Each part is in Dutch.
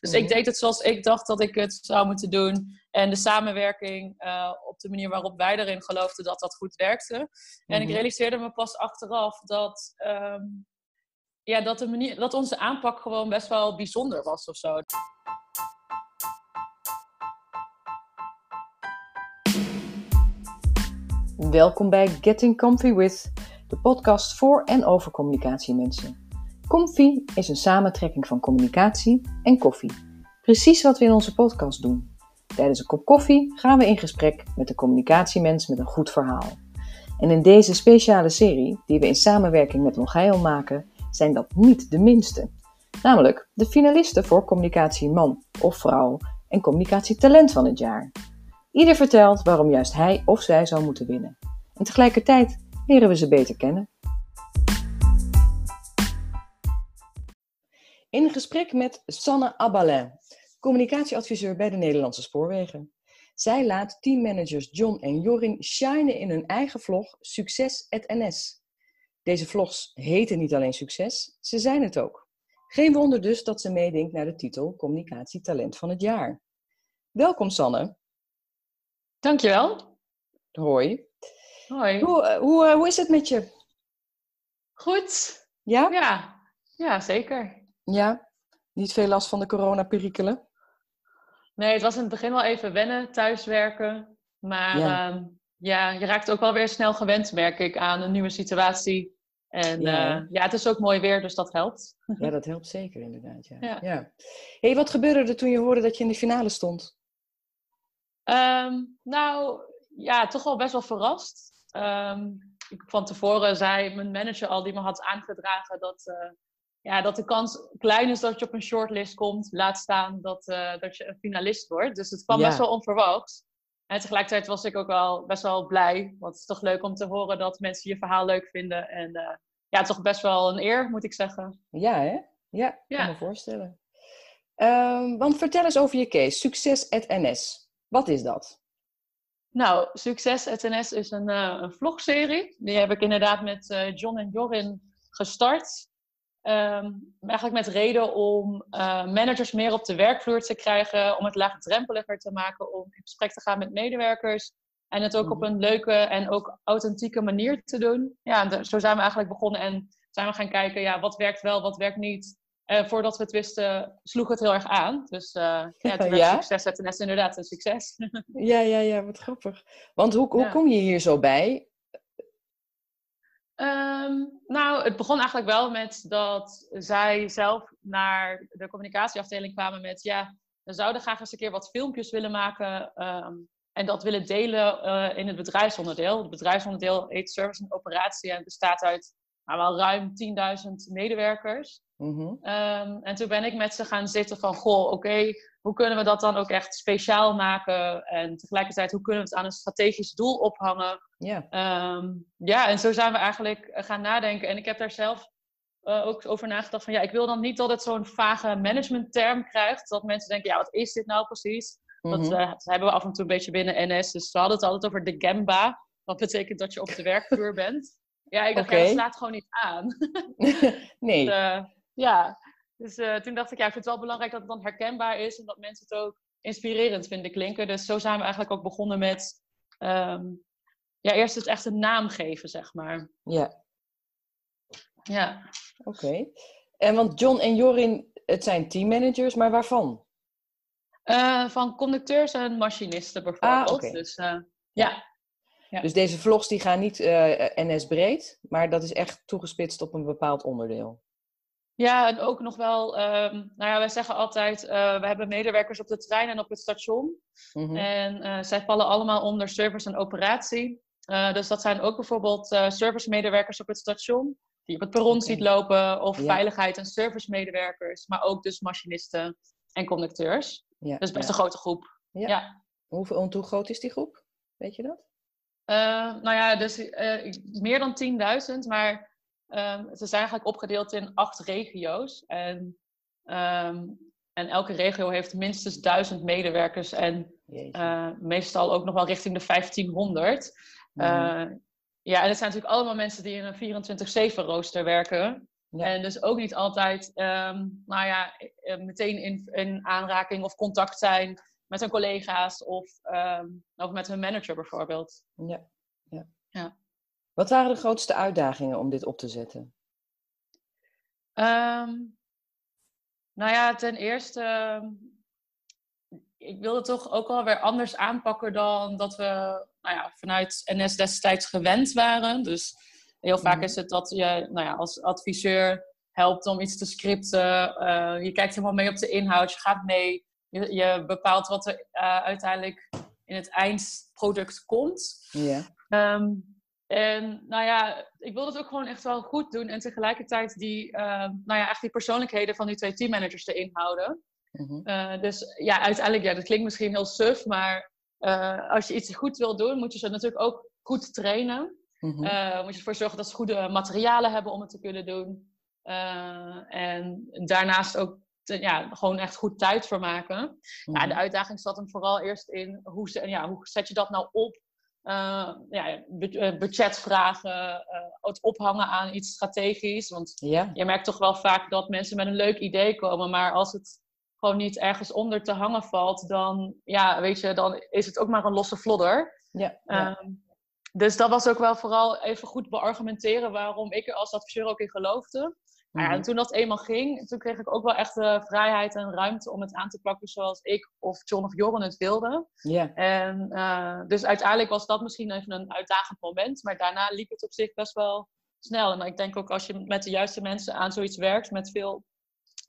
Dus Mhm. ik deed het zoals ik dacht dat ik het zou moeten doen. En de samenwerking eh, op de manier waarop wij erin geloofden dat dat goed werkte. En ik Mhm. realiseerde me pas achteraf dat, ehm, ja, dat, de manier, dat onze aanpak gewoon best wel bijzonder was of zo. Welkom bij Getting Comfy With, de podcast voor en over communicatiemensen. Comfy is een samentrekking van communicatie en koffie. Precies wat we in onze podcast doen. Tijdens een kop koffie gaan we in gesprek met een communicatiemens met een goed verhaal. En in deze speciale serie, die we in samenwerking met Longeil maken, zijn dat niet de minste. Namelijk de finalisten voor communicatieman of vrouw en communicatietalent van het jaar. Ieder vertelt waarom juist hij of zij zou moeten winnen. En tegelijkertijd leren we ze beter kennen. In gesprek met Sanne Abalin, communicatieadviseur bij de Nederlandse Spoorwegen. Zij laat teammanagers John en Jorin shinen in hun eigen vlog Succes NS. Deze vlogs heten niet alleen succes, ze zijn het ook. Geen wonder dus dat ze meedenkt naar de titel Communicatietalent van het jaar. Welkom Sanne. Dankjewel. Hoi. Hoi. Hoe, eh, hoe, eh, hoe is het met je? Goed. Ja? Ja, ja zeker. Ja? Niet veel last van de coronaperikelen? Nee, het was in het begin wel even wennen, thuiswerken. Maar Ja. ja, ja je raakt ook wel weer snel gewend, merk ik, aan een nieuwe situatie. En Ja, hè? ja het is ook mooi weer, dus dat helpt. Ja, dat helpt zeker inderdaad. Ja. Ja. Ja. Hey, wat gebeurde er toen je hoorde dat je in de finale stond? Ehm, nou, ja, toch wel best wel verrast. Ehm, ik, van tevoren zei mijn manager al, die me had aangedragen, dat, eh, ja, dat de kans klein is dat je op een shortlist komt. Laat staan dat, eh, dat je een finalist wordt. Dus het kwam Ja. best wel onverwachts. En tegelijkertijd was ik ook wel best wel blij. Want het is toch leuk om te horen dat mensen je verhaal leuk vinden. En eh, ja, toch best wel een eer, moet ik zeggen. Ja, hè? Ja, Ja. kan me voorstellen. Ehm, want vertel eens over je case, Succes NS. Wat is dat? Nou, Succes NS is een, eh, een vlogserie. Die heb ik inderdaad met John en Jorin gestart. Ehm, eigenlijk met reden om eh, managers meer op de werkvloer te krijgen, om het laagdrempeliger te maken, om in gesprek te gaan met medewerkers. En het ook op Mhm. een leuke en ook authentieke manier te doen. Ja, en de- zo zijn we eigenlijk begonnen en zijn we gaan kijken, ja, wat werkt wel, wat werkt niet. Eh, voordat we het wisten, sloeg het heel erg aan. Dus eh ja, toen werd Ja? Succes NS inderdaad een succes. Ja, ja, ja, wat grappig. Want hoe, hoe Ja. kom je hier zo bij? Ehm, nou, het begon eigenlijk wel met dat zij zelf naar de communicatieafdeling kwamen met... ja, we zouden graag eens een keer wat filmpjes willen maken... ehm, en dat willen delen eh, in het bedrijfsonderdeel. Het bedrijfsonderdeel heet Service en Operatie en bestaat uit nou, wel ruim 10.000 medewerkers. Mhm. Ehm, en toen ben ik met ze gaan zitten van, goh, oké, hoe kunnen we dat dan ook echt speciaal maken? En tegelijkertijd, hoe kunnen we het aan een strategisch doel ophangen? Ja, Ehm, ja, en zo zijn we eigenlijk gaan nadenken. En ik heb daar zelf eh, ook over nagedacht van, ja, ik wil dan niet dat het zo'n vage managementterm krijgt. Dat mensen denken, ja, wat is dit nou precies? Dat, Mhm. eh, dat hebben we af en toe een beetje binnen NS. Dus we hadden het altijd over de Gamba. Wat betekent dat je op de werkvloer bent. Ja, ik dacht, ja, dat slaat gewoon niet aan. nee. Dus, eh, ja, dus eh, toen dacht ik, ja, ik vind het wel belangrijk dat het dan herkenbaar is en dat mensen het ook inspirerend vinden klinken. Dus zo zijn we eigenlijk ook begonnen met, ehm, ja, eerst het echt een naam geven, zeg maar. Ja, Ja, oké. En want John en Jorin, het zijn teammanagers, maar waarvan? Eh, van conducteurs en machinisten bijvoorbeeld. Ah, oké. Dus eh, ja, Ja. Dus deze vlogs die gaan niet NS breed, maar dat is echt toegespitst op een bepaald onderdeel. Ja, en ook nog wel, ehm, nou ja, wij zeggen altijd, eh, we hebben medewerkers op de trein en op het station. Mhm. En eh, zij vallen allemaal onder service en operatie. Eh, dus dat zijn ook bijvoorbeeld servicemedewerkers op het station, die op het perron ziet lopen, of Ja. veiligheid- en servicemedewerkers, maar ook dus machinisten en conducteurs. Ja, Dus best ja. een grote groep. Ja. hoe groot is die groep? Weet je dat? Nou ja, dus meer dan 10.000, maar ehm, ze zijn eigenlijk opgedeeld in acht regio's. En, ehm, en elke regio heeft minstens 1000 medewerkers en eh, meestal ook nog wel richting de 1500. Mhm. Eh, ja, en het zijn natuurlijk allemaal mensen die in een 24-7 rooster werken. En dus ook niet altijd, ehm, nou ja, eh, meteen in, in aanraking of contact zijn met hun collega's of, of met hun manager bijvoorbeeld. Ja. ja. ja. Wat waren de grootste uitdagingen om dit op te zetten? Um, nou ja, ten eerste, ik wilde toch ook wel weer anders aanpakken dan dat we nou ja, vanuit NS destijds gewend waren. Dus heel vaak mhm. is het dat je nou ja, als adviseur helpt om iets te scripten. Uh, je kijkt helemaal mee op de inhoud, je gaat mee. Je, je bepaalt wat er uh, uiteindelijk in het eindproduct komt. Ja. Um, en nou ja, ik wil het ook gewoon echt wel goed doen. En tegelijkertijd die, uh, nou ja, echt die persoonlijkheden van die twee teammanagers erin houden. Mm dus ja, uiteindelijk, ja, dat klinkt misschien heel suf, maar uh, als je iets goed wil doen, moet je ze natuurlijk ook goed trainen. Mm -hmm. moet je ervoor zorgen dat ze goede materialen hebben om het te kunnen doen. en daarnaast ook te, ja, gewoon echt goed tijd voor maken. Mm -hmm. ja, de uitdaging zat hem vooral eerst in hoe, ja, hoe zet je dat nou op uh, ja, eh, budgetvragen, uh, het ophangen aan iets strategisch. Want ja. je merkt toch wel vaak dat mensen met een leuk idee komen, maar als het gewoon niet ergens onder te hangen valt, dan, ja, weet je, dan is het ook maar een losse vlodder. Ja, ja. Um, dus dat was ook wel vooral even goed beargumenteren waarom ik er als adviseur ook in geloofde. Nou ja, en mhm. toen dat eenmaal ging, toen kreeg ik ook wel echt de vrijheid en ruimte om het aan te pakken zoals ik of John of Joren het wilden. Ja. En uh, dus uiteindelijk was dat misschien even een uitdagend moment, maar daarna liep het op zich best wel snel. En ik denk ook als je met de juiste mensen aan zoiets werkt, met veel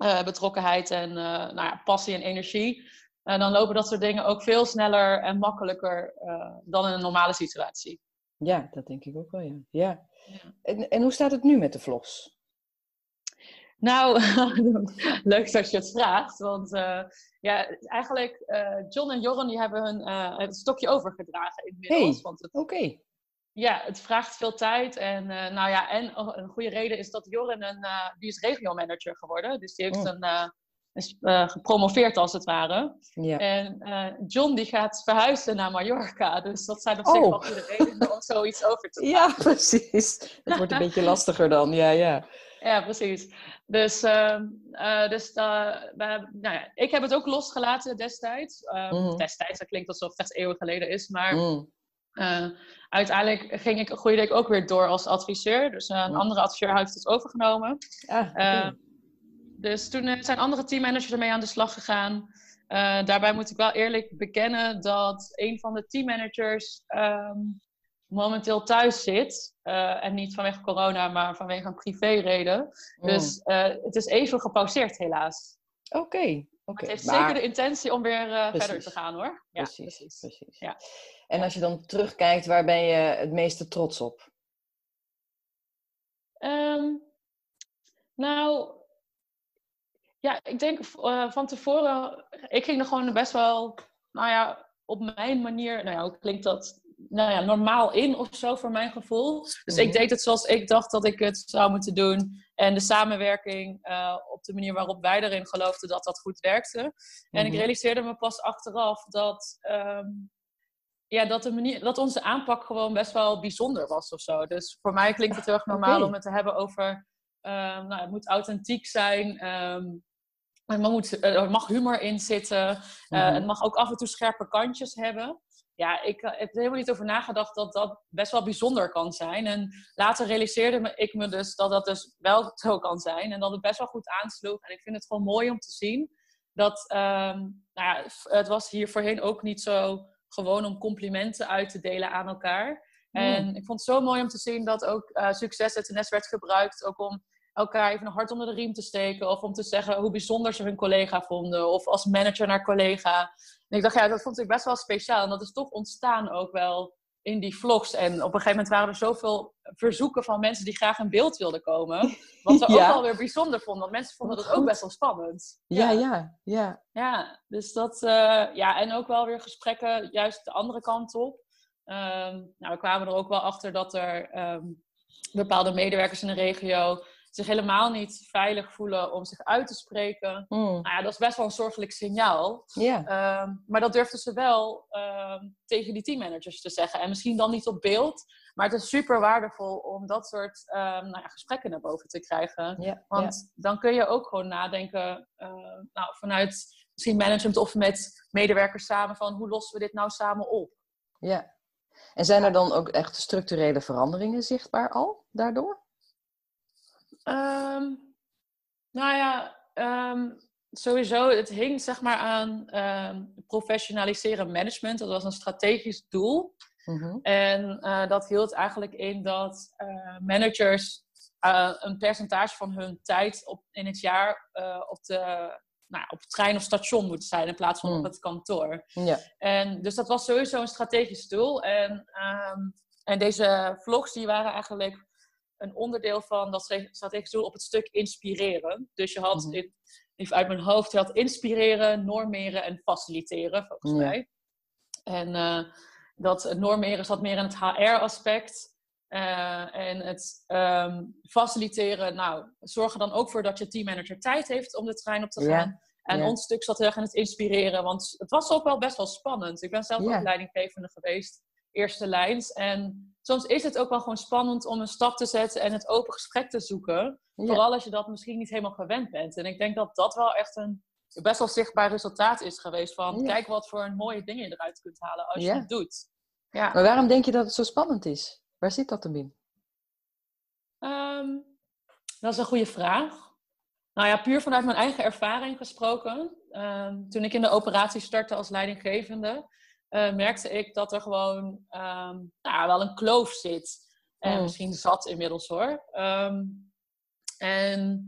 uh, betrokkenheid en uh, nou ja, passie en energie, dan lopen dat soort dingen ook veel sneller en makkelijker dan in een normale situatie. Ja, dat denk ik ook wel, ja. ja. En, en hoe staat het nu met de vlogs? Nou, leuk dat je het vraagt. Want uh, ja, eigenlijk, uh, John en Joran die hebben hun uh, het stokje overgedragen inmiddels. Hey, Oké. Ja, het vraagt veel tijd. En, nou ja, en een goede reden is dat Joran een, die is regiomanager geworden. Dus die heeft oh. een, is gepromoveerd als het ware. Ja. En John die gaat verhuizen naar Mallorca. Dus dat zijn op zich oh. wel goede redenen om zoiets over te dragen. Ja, precies. Het wordt een beetje lastiger dan, ja, ja. Ja, precies. Dus, uh, uh, dus uh, nou ja, ik heb het ook losgelaten destijds. Mm. Destijds, dat klinkt alsof het echt eeuwen geleden is. Maar mm. uiteindelijk ging ik, groeide ik ook weer door als adviseur. Dus een mm. andere adviseur heeft het overgenomen. Ah, dus toen zijn andere teammanagers ermee aan de slag gegaan. daarbij moet ik wel eerlijk bekennen dat een van de teammanagers um, momenteel thuis zit. Uh, en niet vanwege corona, maar vanwege een privéreden. Mm. Dus uh, het is even gepauzeerd, helaas. Oké. Okay, okay. Het heeft maar... zeker de intentie om weer uh, verder te gaan, hoor. Ja, precies. precies. precies. Ja. En als je dan terugkijkt, waar ben je het meeste trots op? Um, nou, ja, ik denk van tevoren, ik ging er gewoon best wel, nou ja, op mijn manier, nou ja, hoe klinkt dat nou ja, normaal in of zo, voor mijn gevoel. Dus ik mhm. deed het zoals ik dacht dat ik het zou moeten doen. En de samenwerking uh, op de manier waarop wij erin geloofden dat dat goed werkte. En ik mhm. realiseerde me pas achteraf dat, um, ja, dat, de manier, dat onze aanpak gewoon best wel bijzonder was of zo. Dus voor mij klinkt het heel erg normaal okay. om het te hebben over... Um, nou, het moet authentiek zijn. Um, er, moet, mag humor in zitten. Uh, mm-hmm. Het mag ook af en toe scherpe kantjes hebben ja, ik heb er helemaal niet over nagedacht dat dat best wel bijzonder kan zijn. En later realiseerde ik me dus dat dat dus wel zo kan zijn. En dat het best wel goed aansloeg. En ik vind het gewoon mooi om te zien dat, um, nou ja, het was hier voorheen ook niet zo gewoon om complimenten uit te delen aan elkaar. En ik vond het zo mooi om te zien dat ook uh, succes SNS werd gebruikt, ook om elkaar even een hart onder de riem te steken. Of om te zeggen hoe bijzonder ze hun collega vonden. Of als manager naar collega. En ik dacht, ja, dat vond ik best wel speciaal. En dat is toch ontstaan ook wel in die vlogs. En op een gegeven moment waren er zoveel verzoeken van mensen die graag in beeld wilden komen. Wat we ook wel weer bijzonder vonden. Want mensen vonden dat ook best wel spannend. Ja, ja, ja. Ja, dus dat... Uh, ja, en ook wel weer gesprekken juist de andere kant op. Um, nou, we kwamen er ook wel achter dat er um, bepaalde medewerkers in de regio zich helemaal niet veilig voelen om zich uit te spreken. Mm. Nou ja, dat is best wel een zorgelijk signaal. Ja. Ehm, maar dat durfden ze wel ehm, tegen die teammanagers te zeggen. En misschien dan niet op beeld, maar het is super waardevol om dat soort ehm, nou ja, gesprekken naar boven te krijgen. Ja. Want dan kun je ook gewoon nadenken eh, nou, vanuit misschien management of met medewerkers samen van hoe lossen we dit nou samen op? ja. En zijn er dan ook echt structurele veranderingen zichtbaar al daardoor? Ehm, nou ja, ehm, sowieso, het hing zeg maar aan ehm, professionaliseren management. Dat was een strategisch doel. Mhm. En eh, dat hield eigenlijk in dat eh, managers eh, een percentage van hun tijd op, in het jaar op, de, nou, op trein of station moeten zijn in plaats van op het kantoor. Ja. En dus dat was sowieso een strategisch doel. En, en deze vlogs die waren eigenlijk een onderdeel van dat stra- strategisch doel op het stuk inspireren. Dus je had, in- even uit mijn hoofd, je had inspireren, normeren en faciliteren, volgens mij. En eh, dat normeren zat meer in het HR-aspect. Eh, en het ehm, faciliteren, nou, zorg er dan ook voor dat je teammanager tijd heeft om de trein op te gaan. En ons stuk zat heel erg in het inspireren, want het was ook wel best wel spannend. Ik ben zelf Ja. ook leidinggevende geweest, eerste lijns. En soms is het ook wel gewoon spannend om een stap te zetten en het open gesprek te zoeken. Ja. Vooral als je dat misschien niet helemaal gewend bent. En ik denk dat dat wel echt een best wel zichtbaar resultaat is geweest van Ja. kijk wat voor een mooie dingen je eruit kunt halen als Ja. je het doet. Ja. Maar waarom denk je dat het zo spannend is? Waar zit dat hem in? Ehm, dat is een goede vraag. Nou ja, puur vanuit mijn eigen ervaring gesproken. ehm, toen ik in de operatie startte als leidinggevende, eh, merkte ik dat er gewoon ehm, nou, wel een kloof zit. En Mm. misschien zat inmiddels hoor. Ehm, en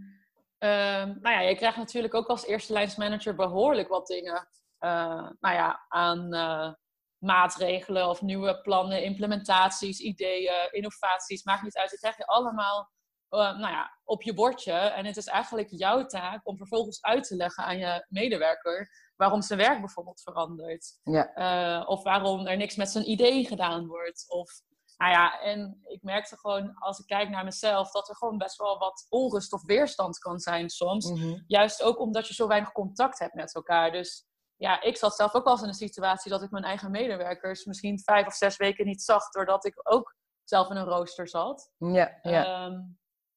ehm, nou ja, je krijgt natuurlijk ook als eerste lijnsmanager behoorlijk wat dingen eh, nou ja, aan eh, maatregelen of nieuwe plannen, implementaties, ideeën, innovaties. Maakt niet uit. Die krijg je allemaal nou ja, op je bordje. En het is eigenlijk jouw taak om vervolgens uit te leggen aan je medewerker waarom zijn werk bijvoorbeeld verandert. Ja. Eh, of waarom er niks met zijn idee gedaan wordt. Of, nou ja, en ik merkte gewoon als ik kijk naar mezelf dat er gewoon best wel wat onrust of weerstand kan zijn soms. Mhm. Juist ook omdat je zo weinig contact hebt met elkaar. Dus ja, ik zat zelf ook wel eens in een situatie dat ik mijn eigen medewerkers misschien vijf of zes weken niet zag, doordat ik ook zelf in een rooster zat. Ja, ja. Ehm,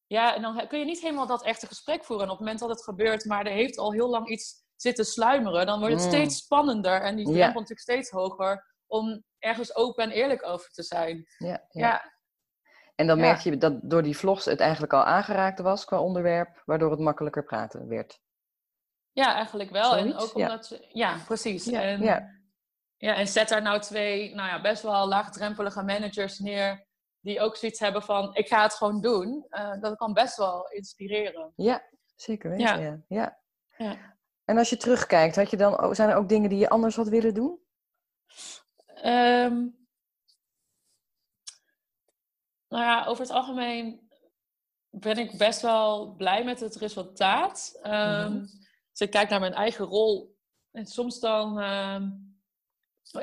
ja, en dan kun je niet helemaal dat echte gesprek voeren. En op het moment dat het gebeurt, maar er heeft al heel lang iets zitten sluimeren, dan wordt het Mm. steeds spannender en die Ja. drempel natuurlijk steeds hoger om ergens open en eerlijk over te zijn. ja, ja. Ja, En dan Ja. merk je dat door die vlogs het eigenlijk al aangeraakt was qua onderwerp, waardoor het makkelijker praten werd. ja eigenlijk wel. En ook ja. omdat, ze- ja, precies. Ja, en, ja. Ja, en zet daar nou twee nou ja, best wel laagdrempelige managers neer. Die ook zoiets hebben van, ik ga het gewoon doen. Eh, dat kan best wel inspireren. Ja, zeker weten. Ja. Ja. Ja. En als je terugkijkt, had je dan, zijn er ook dingen die je anders had willen doen? Ehm, nou ja, over het algemeen ben ik best wel blij met het resultaat. Ehm, Mhm. Als ik kijk naar mijn eigen rol. En soms dan ehm,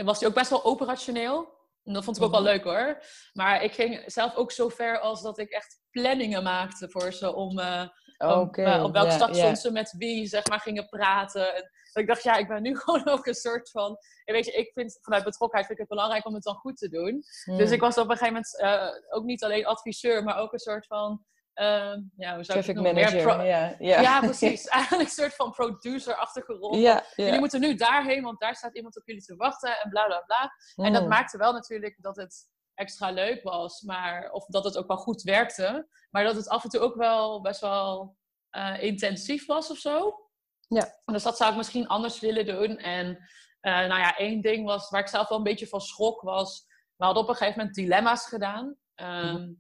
was die ook best wel operationeel. En dat vond ik ook wel Mhm. leuk hoor. Maar ik ging zelf ook zo ver als dat ik echt planningen maakte voor ze om... eh, om, eh, op welk ja, station ze met wie zeg maar, gingen praten. En dat ik dacht, ja, ik ben nu gewoon ook een soort van... En weet je, ik vind vanuit betrokkenheid vind ik het belangrijk om het dan goed te doen. Dus Hmm. ik was op een gegeven moment eh, ook niet alleen adviseur, maar ook een soort van... ehm, ja, hoe zou ik Traffic? Meer manager. ja, ja. ja, precies. Eigenlijk een soort van producer-achtige rol. Jullie moeten nu daarheen, want daar staat iemand op jullie te wachten en bla bla bla. En dat Hmm. maakte wel natuurlijk dat het extra leuk was, maar, of dat het ook wel goed werkte. Maar dat het af en toe ook wel best wel eh, intensief was of zo. Ja. Dus dat zou ik misschien anders willen doen. En eh, nou ja, één ding was waar ik zelf wel een beetje van schrok was. We hadden op een gegeven moment dilemma's gedaan. Ehm, Mhm.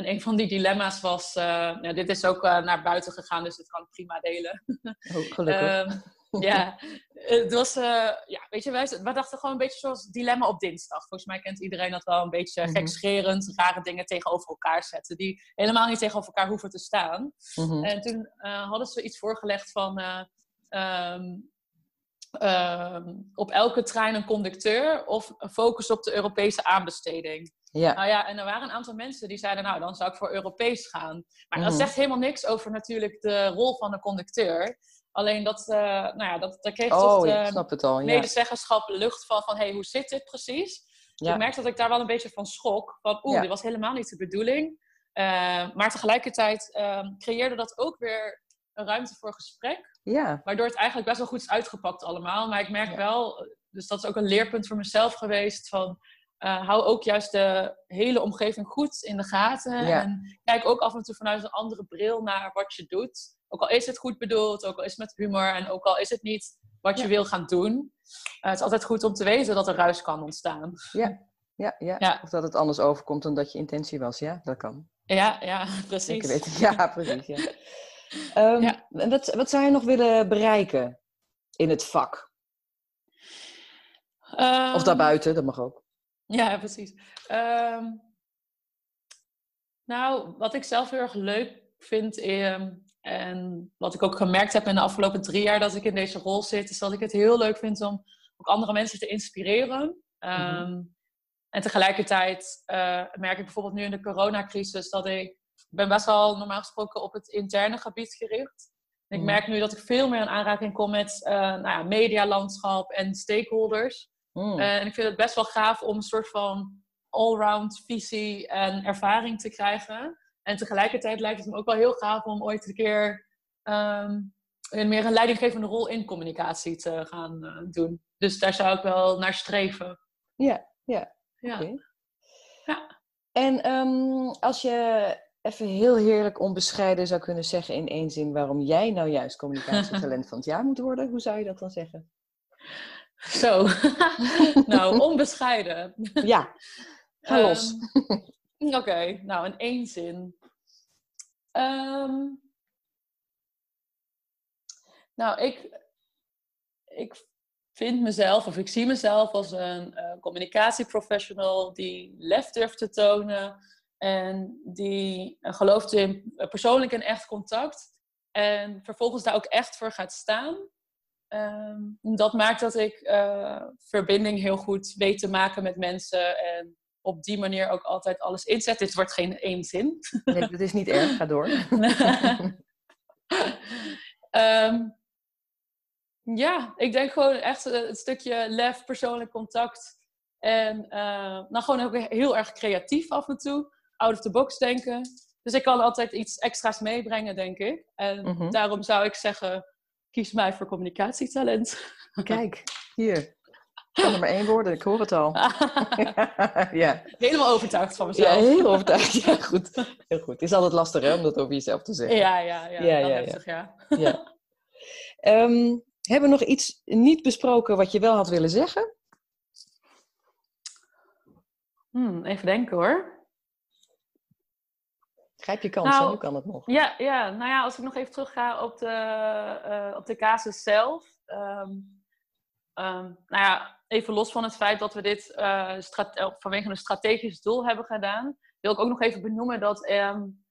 En een van die dilemma's was, eh, dit is ook eh, naar buiten gegaan, dus dat kan ik prima delen. Oh, gelukkig. Ehm, ja, het was, eh, ja, weet je, wij, wij dachten gewoon een beetje zoals dilemma op dinsdag. Volgens mij kent iedereen dat wel een beetje Mhm. gekscherend, rare dingen tegenover elkaar zetten, die helemaal niet tegenover elkaar hoeven te staan. Mhm. En toen hadden ze iets voorgelegd van eh, ehm, ehm, op elke trein een conducteur of een focus op de Europese aanbesteding. Ja. Nou ja, en er waren een aantal mensen die zeiden, nou, dan zou ik voor Europees gaan. Maar dat mhm. zegt helemaal niks over natuurlijk de rol van de conducteur. Alleen dat, uh, nou ja, dat, daar kreeg oh, toch de het al, medezeggenschap lucht van, van, hey, hoe zit dit precies? Ja. Ik merkte dat ik daar wel een beetje van schrok. Van, oeh, dit was helemaal niet de bedoeling. Uh, maar tegelijkertijd uh, creëerde dat ook weer een ruimte voor gesprek. Ja. Waardoor het eigenlijk best wel goed is uitgepakt allemaal. Maar ik merk wel, dus dat is ook een leerpunt voor mezelf geweest, van uh, hou ook juist de hele omgeving goed in de gaten. En kijk ook af en toe vanuit een andere bril naar wat je doet. Ook al is het goed bedoeld, ook al is het met humor en ook al is het niet wat je wil gaan doen. Uh, het is altijd goed om te weten dat er ruis kan ontstaan. Ja. Ja, ja. ja. Of dat het anders overkomt dan dat je intentie was. Ja, dat kan. Ja, ja precies. Weten. Ja, precies. Ja. um, ja. Wat, wat zou je nog willen bereiken in het vak? Um, of daarbuiten, dat mag ook. Ja, precies. Um, nou, wat ik zelf heel erg leuk vind en wat ik ook gemerkt heb in de afgelopen drie jaar dat ik in deze rol zit, is dat ik het heel leuk vind om ook andere mensen te inspireren. Um, En tegelijkertijd uh, merk ik bijvoorbeeld nu in de coronacrisis dat ik, ik ben best wel normaal gesproken op het interne gebied gericht. En ik mhm. merk nu dat ik veel meer in aanraking kom met uh, nou ja, medialandschap en stakeholders. Mm. en ik vind het best wel gaaf om een soort van allround visie en ervaring te krijgen. En tegelijkertijd lijkt het me ook wel heel gaaf om ooit een keer um, meer een leidinggevende rol in communicatie te gaan uh, doen. Dus daar zou ik wel naar streven. Ja, ja. Ja. ja. En um, als je even heel heerlijk onbescheiden zou kunnen zeggen in één zin waarom jij nou juist communicatietalent van het jaar moet worden, hoe zou je dat dan zeggen? Zo, nou, onbescheiden. Ja, ga los. Um, Oké, nou, in één zin. Um, nou, ik, ik vind mezelf, of ik zie mezelf als een uh, communicatieprofessional die lef durft te tonen en die uh, gelooft in uh, persoonlijk en echt contact. En vervolgens daar ook echt voor gaat staan. Um, dat maakt dat ik uh, verbinding heel goed weet te maken met mensen en op die manier ook altijd alles inzet. Dit wordt geen één zin. Nee, dat is niet erg, ga door. um, ja, ik denk gewoon echt het stukje lef, persoonlijk contact. En uh, nou gewoon ook heel erg creatief af en toe. Out of the box denken. Dus ik kan altijd iets extra's meebrengen, denk ik. En mm -hmm. daarom zou ik zeggen, kies mij voor communicatietalent. Kijk, hier. Kan er maar één worden, ik hoor het al. ja. Helemaal overtuigd van mezelf. Ja, heel overtuigd. Ja, goed. Heel goed. Het is altijd lastig hè, om dat over jezelf te zeggen. Ja, ja, ja. ja, ja, ja. ja. ja. Um, hebben we nog iets niet besproken wat je wel had willen zeggen? Hmm, even denken hoor. Grijp je kans, nou, nu kan het nog. Ja, ja, nou ja, als ik nog even terug ga op de, uh, op de casus zelf. Um, um, nou ja, even los van het feit dat we dit uh, vanwege een strategisch doel hebben gedaan, wil ik ook nog even benoemen dat um,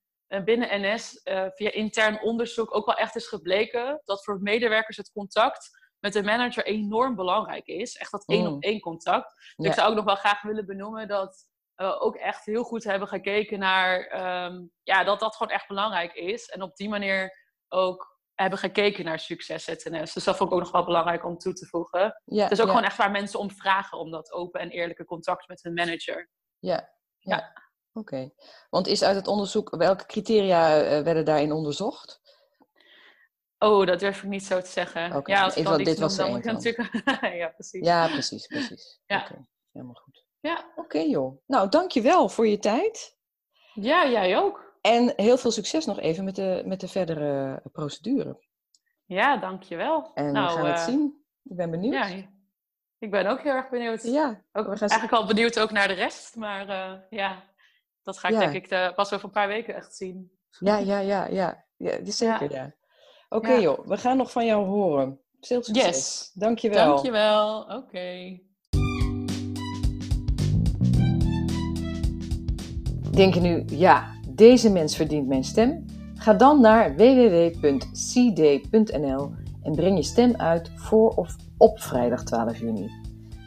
binnen NS uh, via intern onderzoek ook wel echt is gebleken dat voor medewerkers het contact met de manager enorm belangrijk is. Echt dat één op mm. één contact. Dus ik zou ook nog wel graag willen benoemen dat uh, ook echt heel goed hebben gekeken naar um, ja, dat dat gewoon echt belangrijk is. En op die manier ook hebben gekeken naar succes ZNS. Dus dat vond ik ook nog wel belangrijk om toe te voegen. Ja, het is ook gewoon echt waar mensen om vragen om dat open en eerlijke contact met hun manager. Ja, ja. Oké. Want is uit het onderzoek, welke criteria uh, werden daarin onderzocht? Oh, dat durf ik niet zo te zeggen. Okay. Ja, als ik dit was dan moet natuurlijk... ja, precies. Ja, precies, precies. Ja. Okay. Helemaal goed. Ja. Oké okay, joh. Nou, dankjewel voor je tijd. Ja, jij ook. En heel veel succes nog even met de, met de verdere procedure. Ja, dankjewel. En nou, we gaan het uh, zien. Ik ben benieuwd. Ja, ik ben ook heel erg benieuwd. Ja, ook, we gaan eigenlijk al benieuwd ook naar de rest. Maar uh, ja, dat ga ik ja. denk ik de, pas over een paar weken echt zien. Ja, ja, ja, ja. ja zeker, ja. Oké okay, joh, we gaan nog van jou horen. Veel succes. Yes. Dankjewel. Dankjewel. Oké. Okay. Denk je nu, ja, deze mens verdient mijn stem? Ga dan naar www.cd.nl en breng je stem uit voor of op vrijdag 12 juni.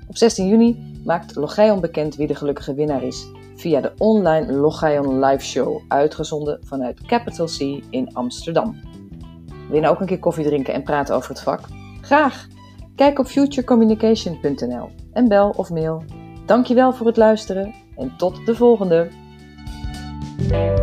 Op 16 juni maakt Logion bekend wie de gelukkige winnaar is. via de online Logion Live Show, uitgezonden vanuit Capital C in Amsterdam. Wil je nou ook een keer koffie drinken en praten over het vak? Graag! Kijk op futurecommunication.nl en bel of mail. Dankjewel voor het luisteren en tot de volgende! thank you